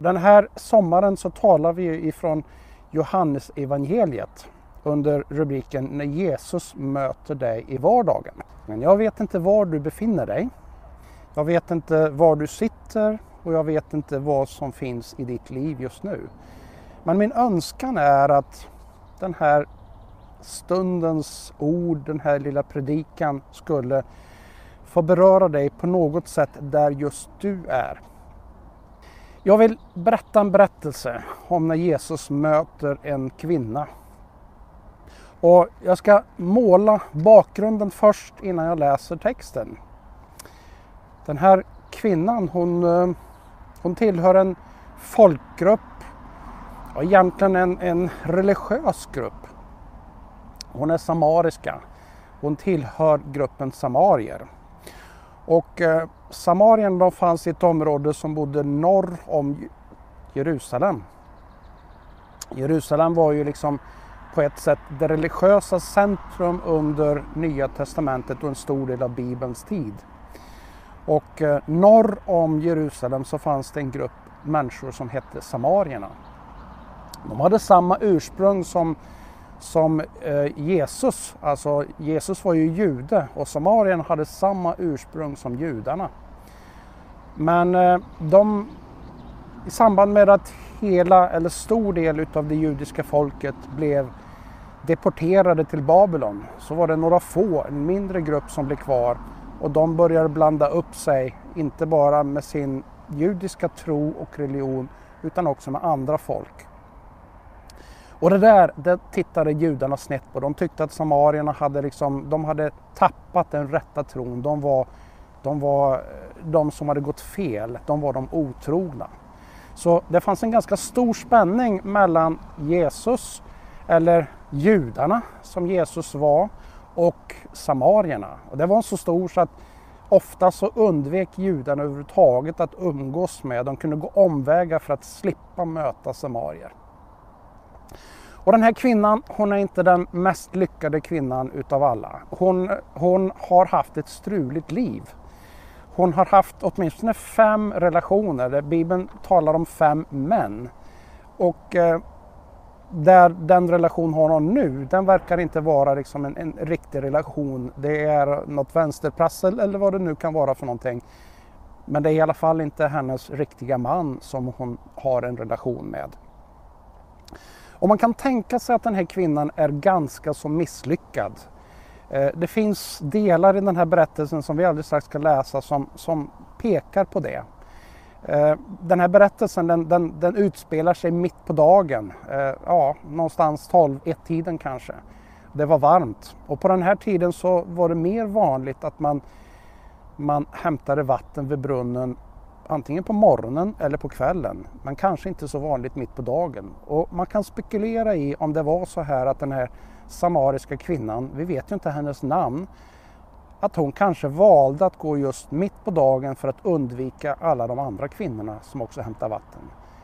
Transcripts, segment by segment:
Den här sommaren så talar vi ifrån Johannes evangeliet under rubriken När Jesus möter dig i vardagen. Men jag vet inte var du befinner dig. Jag vet inte var du sitter och jag vet inte vad som finns i ditt liv just nu. Men min önskan är att den här stundens ord, den här lilla predikan skulle få beröra dig på något sätt där just du är. Jag vill berätta en berättelse om när Jesus möter en kvinna. Och jag ska måla bakgrunden först innan jag läser texten. Den här kvinnan hon, eh, hon tillhör en folkgrupp, och egentligen en, en religiös grupp. Hon är samariska. Hon tillhör gruppen samarier. Och eh, Samarien de fanns i ett område som bodde norr om Jerusalem. Jerusalem var ju liksom på ett sätt det religiösa centrum under Nya Testamentet och en stor del av Bibelns tid. Och eh, norr om Jerusalem så fanns det en grupp människor som hette samarierna. De hade samma ursprung som, som eh, Jesus, alltså Jesus var ju jude och Samarien hade samma ursprung som judarna. Men eh, de, i samband med att hela eller stor del utav det judiska folket blev deporterade till Babylon så var det några få, en mindre grupp som blev kvar och de började blanda upp sig, inte bara med sin judiska tro och religion utan också med andra folk. Och det där det tittade judarna snett på. De tyckte att samarierna hade, liksom, de hade tappat den rätta tron. De var, de var eh, de som hade gått fel, de var de otrogna. Så det fanns en ganska stor spänning mellan Jesus, eller judarna som Jesus var, och samarierna. Och det var så stor så att ofta så undvek judarna överhuvudtaget att umgås med. De kunde gå omvägar för att slippa möta samarier. Och den här kvinnan, hon är inte den mest lyckade kvinnan utav alla. Hon, hon har haft ett struligt liv. Hon har haft åtminstone fem relationer, där Bibeln talar om fem män. Och eh, där den relation hon har nu, den verkar inte vara liksom en, en riktig relation. Det är något vänsterprassel eller vad det nu kan vara för någonting. Men det är i alla fall inte hennes riktiga man som hon har en relation med. Och man kan tänka sig att den här kvinnan är ganska så misslyckad. Eh, det finns delar i den här berättelsen som vi alldeles strax ska läsa som, som pekar på det. Eh, den här berättelsen den, den, den utspelar sig mitt på dagen, eh, ja, någonstans 12-1-tiden kanske. Det var varmt och på den här tiden så var det mer vanligt att man, man hämtade vatten vid brunnen antingen på morgonen eller på kvällen, men kanske inte så vanligt mitt på dagen. Och man kan spekulera i om det var så här att den här samariska kvinnan, vi vet ju inte hennes namn, att hon kanske valde att gå just mitt på dagen för att undvika alla de andra kvinnorna som också hämtar vatten.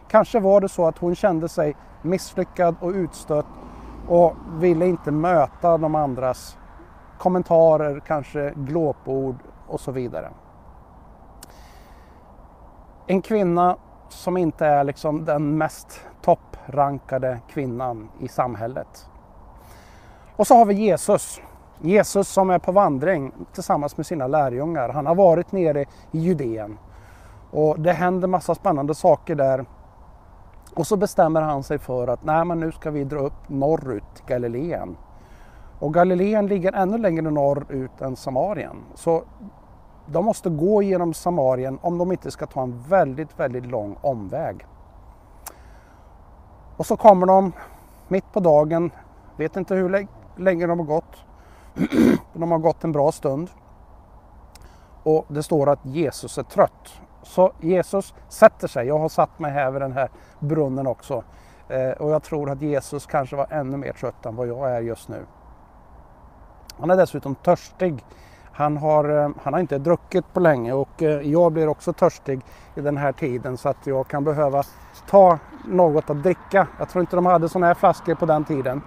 Kanske var det så att hon kände sig misslyckad och utstött och ville inte möta de andras kommentarer, kanske glåpord och så vidare. En kvinna som inte är liksom den mest topprankade kvinnan i samhället. Och så har vi Jesus. Jesus som är på vandring tillsammans med sina lärjungar. Han har varit nere i Judeen och det händer massa spännande saker där. Och så bestämmer han sig för att nej, men nu ska vi dra upp norrut till Galileen. Och Galileen ligger ännu längre norrut än Samarien. Så de måste gå genom Samarien om de inte ska ta en väldigt, väldigt lång omväg. Och så kommer de mitt på dagen, vet inte hur länge de har gått. de har gått en bra stund. Och det står att Jesus är trött. Så Jesus sätter sig. Jag har satt mig här vid den här brunnen också. Eh, och jag tror att Jesus kanske var ännu mer trött än vad jag är just nu. Han är dessutom törstig han har, eh, han har inte druckit på länge och eh, jag blir också törstig i den här tiden så att jag kan behöva ta något att dricka. Jag tror inte de hade sådana här flaskor på den tiden.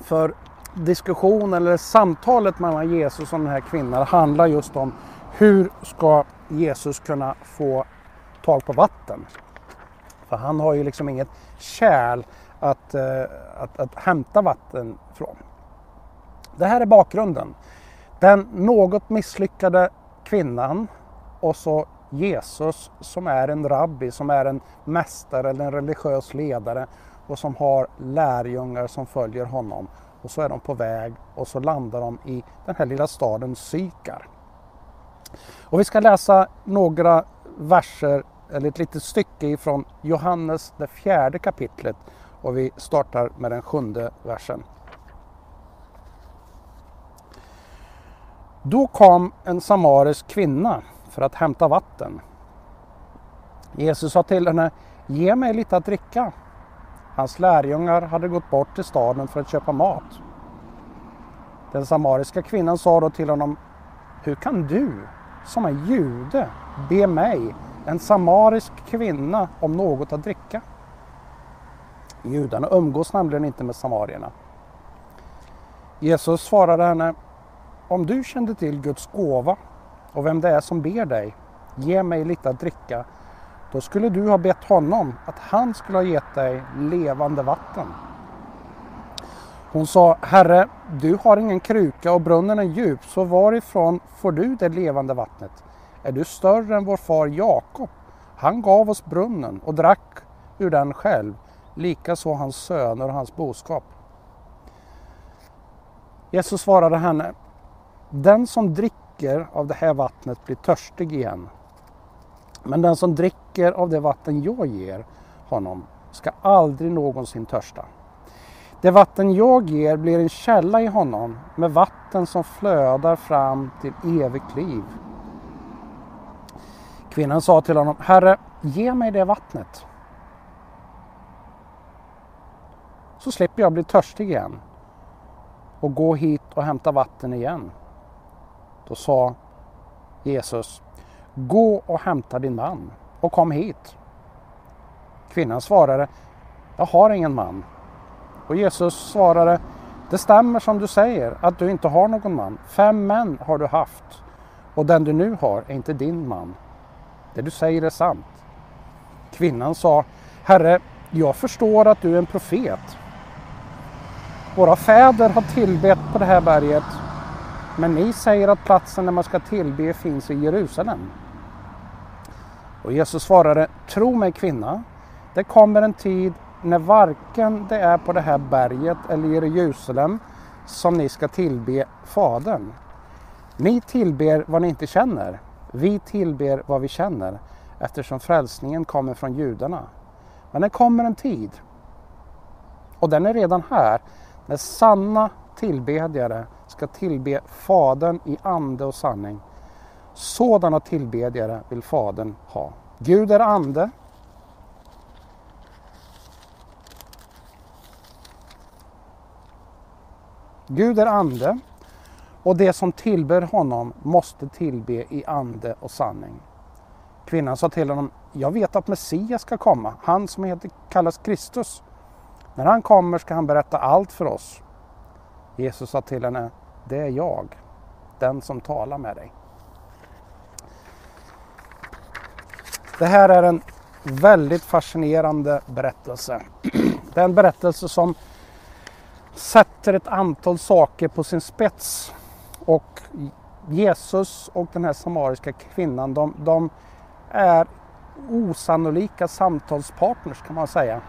För diskussionen eller samtalet mellan Jesus och den här kvinnan handlar just om hur ska Jesus kunna få tag på vatten? För han har ju liksom inget kärl att, eh, att, att hämta vatten från. Det här är bakgrunden. Den något misslyckade kvinnan och så Jesus som är en rabbi, som är en mästare eller en religiös ledare och som har lärjungar som följer honom. Och så är de på väg och så landar de i den här lilla staden Sykar. Och vi ska läsa några verser, eller ett litet stycke ifrån Johannes det fjärde kapitlet och vi startar med den sjunde versen. Då kom en samarisk kvinna för att hämta vatten. Jesus sa till henne, ge mig lite att dricka. Hans lärjungar hade gått bort till staden för att köpa mat. Den samariska kvinnan sa då till honom, hur kan du som är jude be mig, en samarisk kvinna, om något att dricka? Judarna umgås nämligen inte med samarierna. Jesus svarade henne, om du kände till Guds gåva och vem det är som ber dig, ge mig lite att dricka, då skulle du ha bett honom att han skulle ha gett dig levande vatten. Hon sa, Herre, du har ingen kruka och brunnen är djup, så varifrån får du det levande vattnet? Är du större än vår far Jakob? Han gav oss brunnen och drack ur den själv, likaså hans söner och hans boskap. Jesus svarade henne, den som dricker av det här vattnet blir törstig igen. Men den som dricker av det vatten jag ger honom ska aldrig någonsin törsta. Det vatten jag ger blir en källa i honom med vatten som flödar fram till evigt liv. Kvinnan sa till honom, Herre, ge mig det vattnet. Så slipper jag bli törstig igen och gå hit och hämta vatten igen. Då sa Jesus, gå och hämta din man och kom hit. Kvinnan svarade, jag har ingen man. Och Jesus svarade, det stämmer som du säger att du inte har någon man. Fem män har du haft och den du nu har är inte din man. Det du säger är sant. Kvinnan sa, Herre, jag förstår att du är en profet. Våra fäder har tillbett på det här berget men ni säger att platsen där man ska tillbe finns i Jerusalem. Och Jesus svarade, tro mig kvinna, det kommer en tid när varken det är på det här berget eller i Jerusalem som ni ska tillbe Fadern. Ni tillber vad ni inte känner. Vi tillber vad vi känner eftersom frälsningen kommer från judarna. Men det kommer en tid och den är redan här när sanna tillbedjare ska tillbe Fadern i ande och sanning. Sådana tillbedjare vill Fadern ha. Gud är ande. Gud är ande och det som tillber honom måste tillbe i ande och sanning. Kvinnan sa till honom, jag vet att Messias ska komma, han som heter, kallas Kristus. När han kommer ska han berätta allt för oss. Jesus sa till henne, det är jag, den som talar med dig. Det här är en väldigt fascinerande berättelse. Det är en berättelse som sätter ett antal saker på sin spets. Och Jesus och den här samariska kvinnan, de, de är osannolika samtalspartners kan man säga.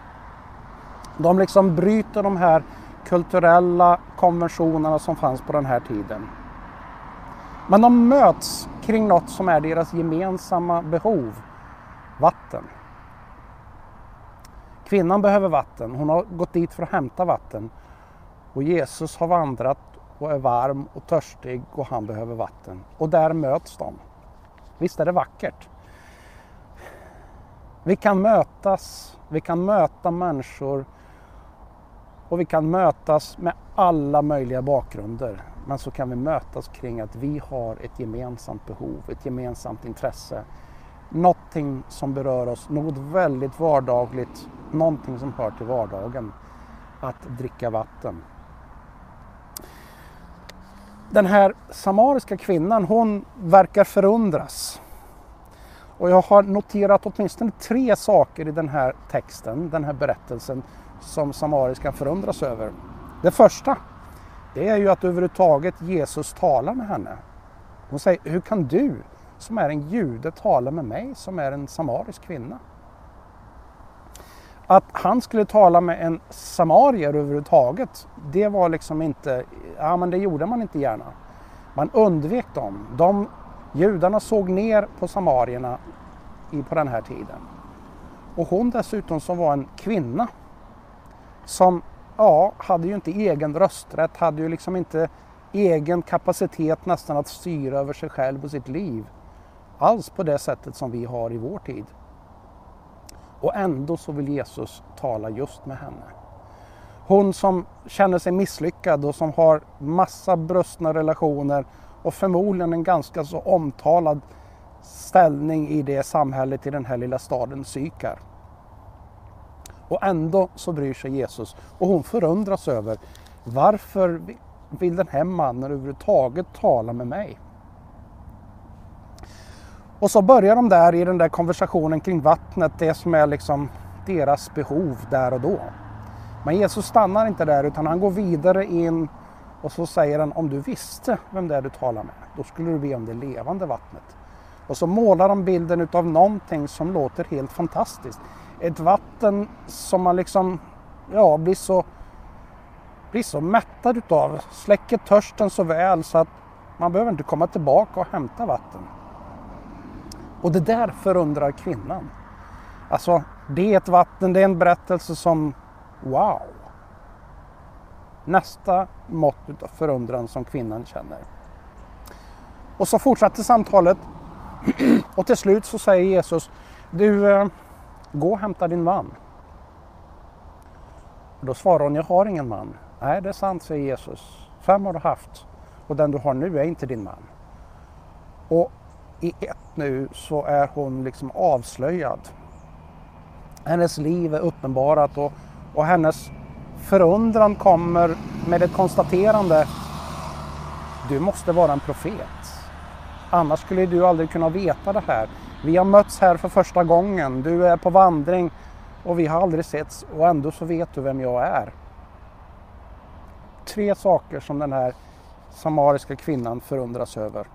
De liksom bryter de här kulturella konventionerna som fanns på den här tiden. Men de möts kring något som är deras gemensamma behov, vatten. Kvinnan behöver vatten, hon har gått dit för att hämta vatten. Och Jesus har vandrat och är varm och törstig och han behöver vatten. Och där möts de. Visst är det vackert? Vi kan mötas, vi kan möta människor och vi kan mötas med alla möjliga bakgrunder. Men så kan vi mötas kring att vi har ett gemensamt behov, ett gemensamt intresse. Någonting som berör oss, något väldigt vardagligt, någonting som hör till vardagen. Att dricka vatten den här samariska kvinnan, hon verkar förundras. Och jag har noterat åtminstone tre saker i den här texten, den här berättelsen, som samariskan förundras över. Det första, det är ju att överhuvudtaget Jesus talar med henne. Hon säger, hur kan du som är en jude tala med mig som är en samarisk kvinna? Att han skulle tala med en samarier överhuvudtaget, det var liksom inte, ja men det gjorde man inte gärna. Man undvek dem. De, judarna såg ner på samarierna i, på den här tiden. Och hon dessutom som var en kvinna som ja, hade ju inte egen rösträtt, hade ju liksom inte egen kapacitet nästan att styra över sig själv och sitt liv. Alls på det sättet som vi har i vår tid. Och ändå så vill Jesus tala just med henne. Hon som känner sig misslyckad och som har massa brustna relationer och förmodligen en ganska så omtalad ställning i det samhället i den här lilla staden Sykar. Och ändå så bryr sig Jesus och hon förundras över varför vill den här mannen överhuvudtaget tala med mig? Och så börjar de där i den där konversationen kring vattnet, det som är liksom deras behov där och då. Men Jesus stannar inte där utan han går vidare in och så säger han om du visste vem det är du talar med, då skulle du be om det levande vattnet. Och så målar de bilden utav någonting som låter helt fantastiskt. Ett vatten som man liksom ja, blir så blir så mättad utav, släcker törsten så väl så att man behöver inte komma tillbaka och hämta vatten. Och det där förundrar kvinnan. Alltså, det är ett vatten, det är en berättelse som, wow! Nästa mått av förundran som kvinnan känner. Och så fortsätter samtalet och till slut så säger Jesus, du, eh, gå och hämta din man. Och då svarar hon, jag har ingen man. Nej, det är sant, säger Jesus. Fem har du haft och den du har nu är inte din man. Och i ett nu så är hon liksom avslöjad. Hennes liv är uppenbarat och, och hennes förundran kommer med ett konstaterande. Du måste vara en profet. Annars skulle du aldrig kunna veta det här. Vi har mötts här för första gången. Du är på vandring och vi har aldrig setts och ändå så vet du vem jag är. Tre saker som den här samariska kvinnan förundras över.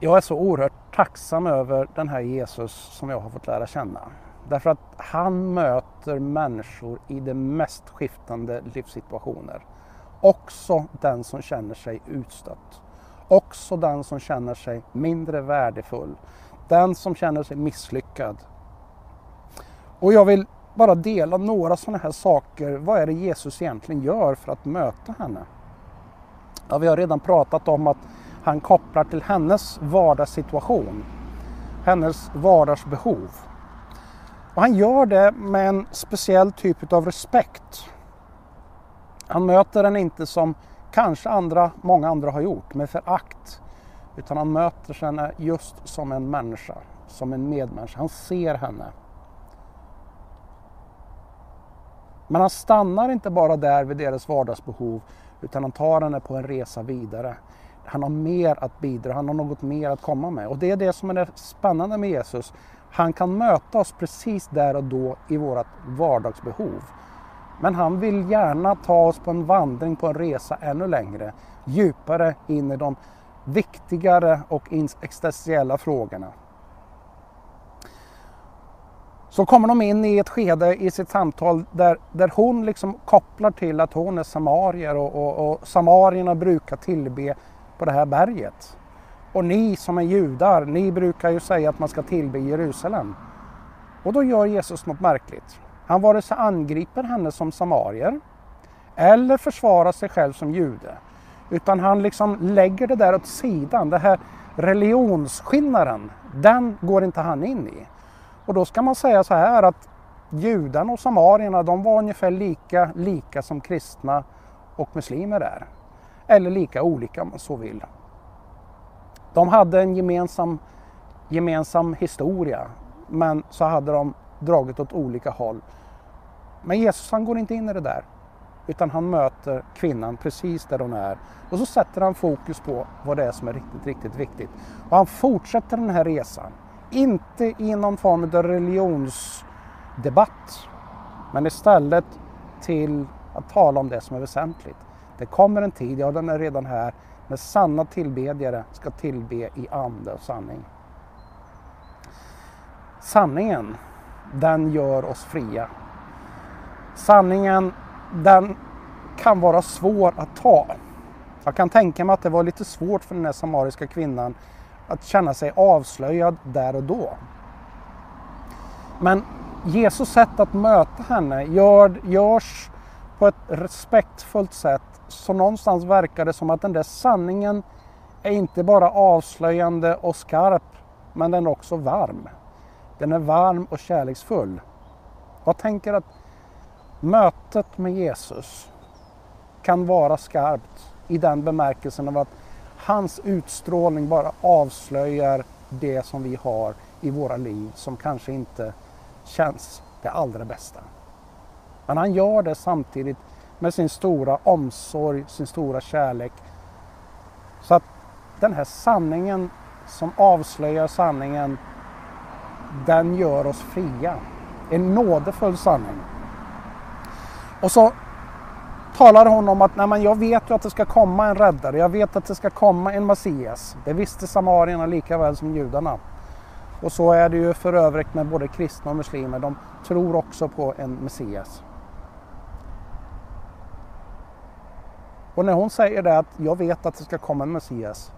Jag är så oerhört tacksam över den här Jesus som jag har fått lära känna. Därför att han möter människor i de mest skiftande livssituationer. Också den som känner sig utstött. Också den som känner sig mindre värdefull. Den som känner sig misslyckad. Och jag vill bara dela några sådana här saker. Vad är det Jesus egentligen gör för att möta henne? Ja, vi har redan pratat om att han kopplar till hennes vardagssituation, hennes vardagsbehov. Och han gör det med en speciell typ av respekt. Han möter den inte som kanske andra, många andra har gjort, med förakt. Utan han möter henne just som en människa, som en medmänniska. Han ser henne. Men han stannar inte bara där vid deras vardagsbehov utan han tar henne på en resa vidare han har mer att bidra, han har något mer att komma med. Och det är det som är det spännande med Jesus. Han kan möta oss precis där och då i vårt vardagsbehov. Men han vill gärna ta oss på en vandring, på en resa ännu längre, djupare in i de viktigare och existentiella frågorna. Så kommer de in i ett skede i sitt samtal där, där hon liksom kopplar till att hon är samarier och, och, och samarierna brukar tillbe på det här berget. Och ni som är judar, ni brukar ju säga att man ska tillbe Jerusalem. Och då gör Jesus något märkligt. Han vare sig angriper henne som samarier eller försvarar sig själv som jude. Utan han liksom lägger det där åt sidan. Den här religionsskillnaden, den går inte han in i. Och då ska man säga så här att judarna och samarierna, de var ungefär lika lika som kristna och muslimer är. Eller lika olika om man så vill. De hade en gemensam, gemensam historia men så hade de dragit åt olika håll. Men Jesus han går inte in i det där. utan han möter kvinnan precis där hon är. Och så sätter han fokus på vad det är som är riktigt, riktigt viktigt. Och han fortsätter den här resan. Inte i någon form av religionsdebatt, men istället till att tala om det som är väsentligt. Det kommer en tid, ja den är redan här, när sanna tillbedjare ska tillbe i ande och sanning. Sanningen, den gör oss fria. Sanningen, den kan vara svår att ta. Jag kan tänka mig att det var lite svårt för den här samariska kvinnan att känna sig avslöjad där och då. Men Jesus sätt att möta henne gör, görs på ett respektfullt sätt så någonstans verkar det som att den där sanningen är inte bara avslöjande och skarp men den är också varm. Den är varm och kärleksfull. Jag tänker att mötet med Jesus kan vara skarpt i den bemärkelsen av att hans utstrålning bara avslöjar det som vi har i våra liv som kanske inte känns det allra bästa. Men han gör det samtidigt med sin stora omsorg, sin stora kärlek. Så att den här sanningen som avslöjar sanningen, den gör oss fria. En nådefull sanning. Och så talar hon om att Nej, men jag vet ju att det ska komma en räddare, jag vet att det ska komma en Messias. Det visste samarierna lika väl som judarna. Och så är det ju för övrigt med både kristna och muslimer. De tror också på en Messias. Och när hon säger det att jag vet att det ska komma en Messias,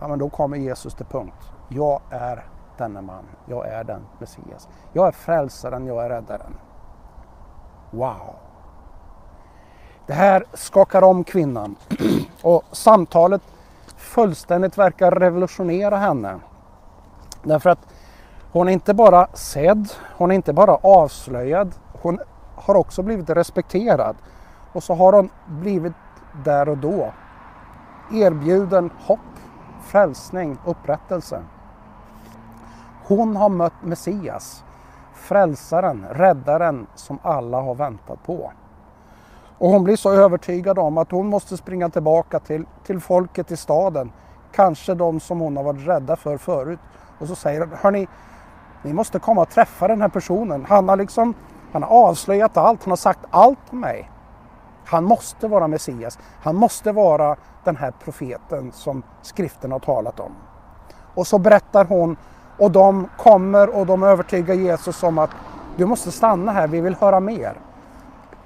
ja men då kommer Jesus till punkt. Jag är denne man, jag är den Messias. Jag är frälsaren, jag är räddaren. Wow! Det här skakar om kvinnan och samtalet fullständigt verkar revolutionera henne. Därför att hon är inte bara sedd, hon är inte bara avslöjad, hon har också blivit respekterad. Och så har hon blivit där och då erbjuden hopp, frälsning, upprättelse. Hon har mött Messias, frälsaren, räddaren som alla har väntat på. Och hon blir så övertygad om att hon måste springa tillbaka till, till folket i staden. Kanske de som hon har varit rädda för förut. Och så säger hon, hörni, ni måste komma och träffa den här personen. Han har liksom, han har avslöjat allt, han har sagt allt om mig. Han måste vara Messias. Han måste vara den här profeten som skriften har talat om. Och så berättar hon och de kommer och de övertygar Jesus om att du måste stanna här, vi vill höra mer.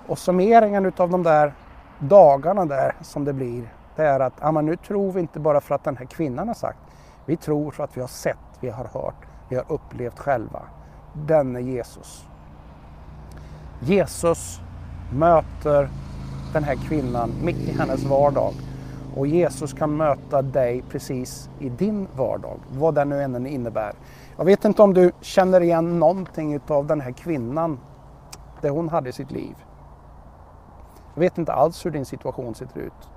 Och summeringen utav de där dagarna där som det blir, det är att ja, nu tror vi inte bara för att den här kvinnan har sagt. Vi tror för att vi har sett, vi har hört, vi har upplevt själva. Denne Jesus. Jesus möter den här kvinnan mitt i hennes vardag. Och Jesus kan möta dig precis i din vardag, vad den nu än innebär. Jag vet inte om du känner igen någonting av den här kvinnan, det hon hade i sitt liv. Jag vet inte alls hur din situation ser ut.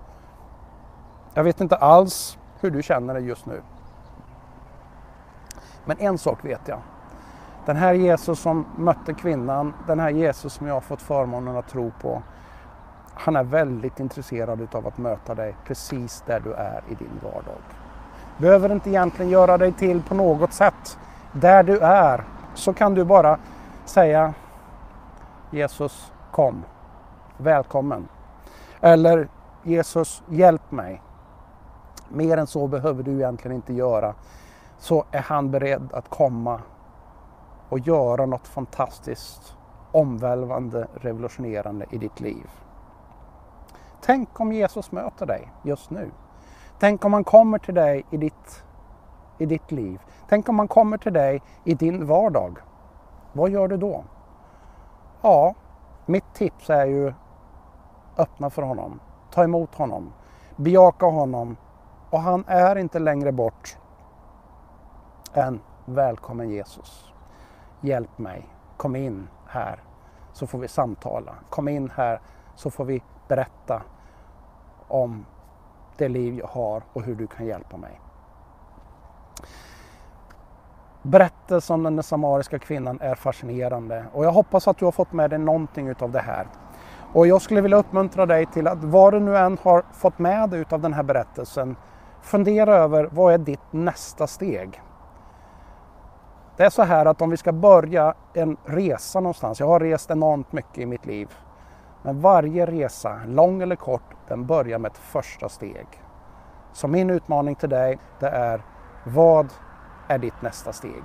Jag vet inte alls hur du känner dig just nu. Men en sak vet jag. Den här Jesus som mötte kvinnan, den här Jesus som jag har fått förmånen att tro på. Han är väldigt intresserad utav att möta dig precis där du är i din vardag. Behöver inte egentligen göra dig till på något sätt. Där du är så kan du bara säga Jesus kom. Välkommen. Eller Jesus hjälp mig. Mer än så behöver du egentligen inte göra. Så är han beredd att komma och göra något fantastiskt, omvälvande, revolutionerande i ditt liv. Tänk om Jesus möter dig just nu. Tänk om han kommer till dig i ditt, i ditt liv. Tänk om han kommer till dig i din vardag. Vad gör du då? Ja, mitt tips är ju öppna för honom. Ta emot honom. Bejaka honom. Och han är inte längre bort än välkommen Jesus. Hjälp mig. Kom in här så får vi samtala. Kom in här så får vi berätta om det liv jag har och hur du kan hjälpa mig. Berättelsen om den samariska kvinnan är fascinerande och jag hoppas att du har fått med dig någonting utav det här. Och jag skulle vilja uppmuntra dig till att vad du nu än har fått med dig av den här berättelsen, fundera över vad är ditt nästa steg? Det är så här att om vi ska börja en resa någonstans, jag har rest enormt mycket i mitt liv, men varje resa, lång eller kort, den börjar med ett första steg. Så min utmaning till dig, det är vad är ditt nästa steg?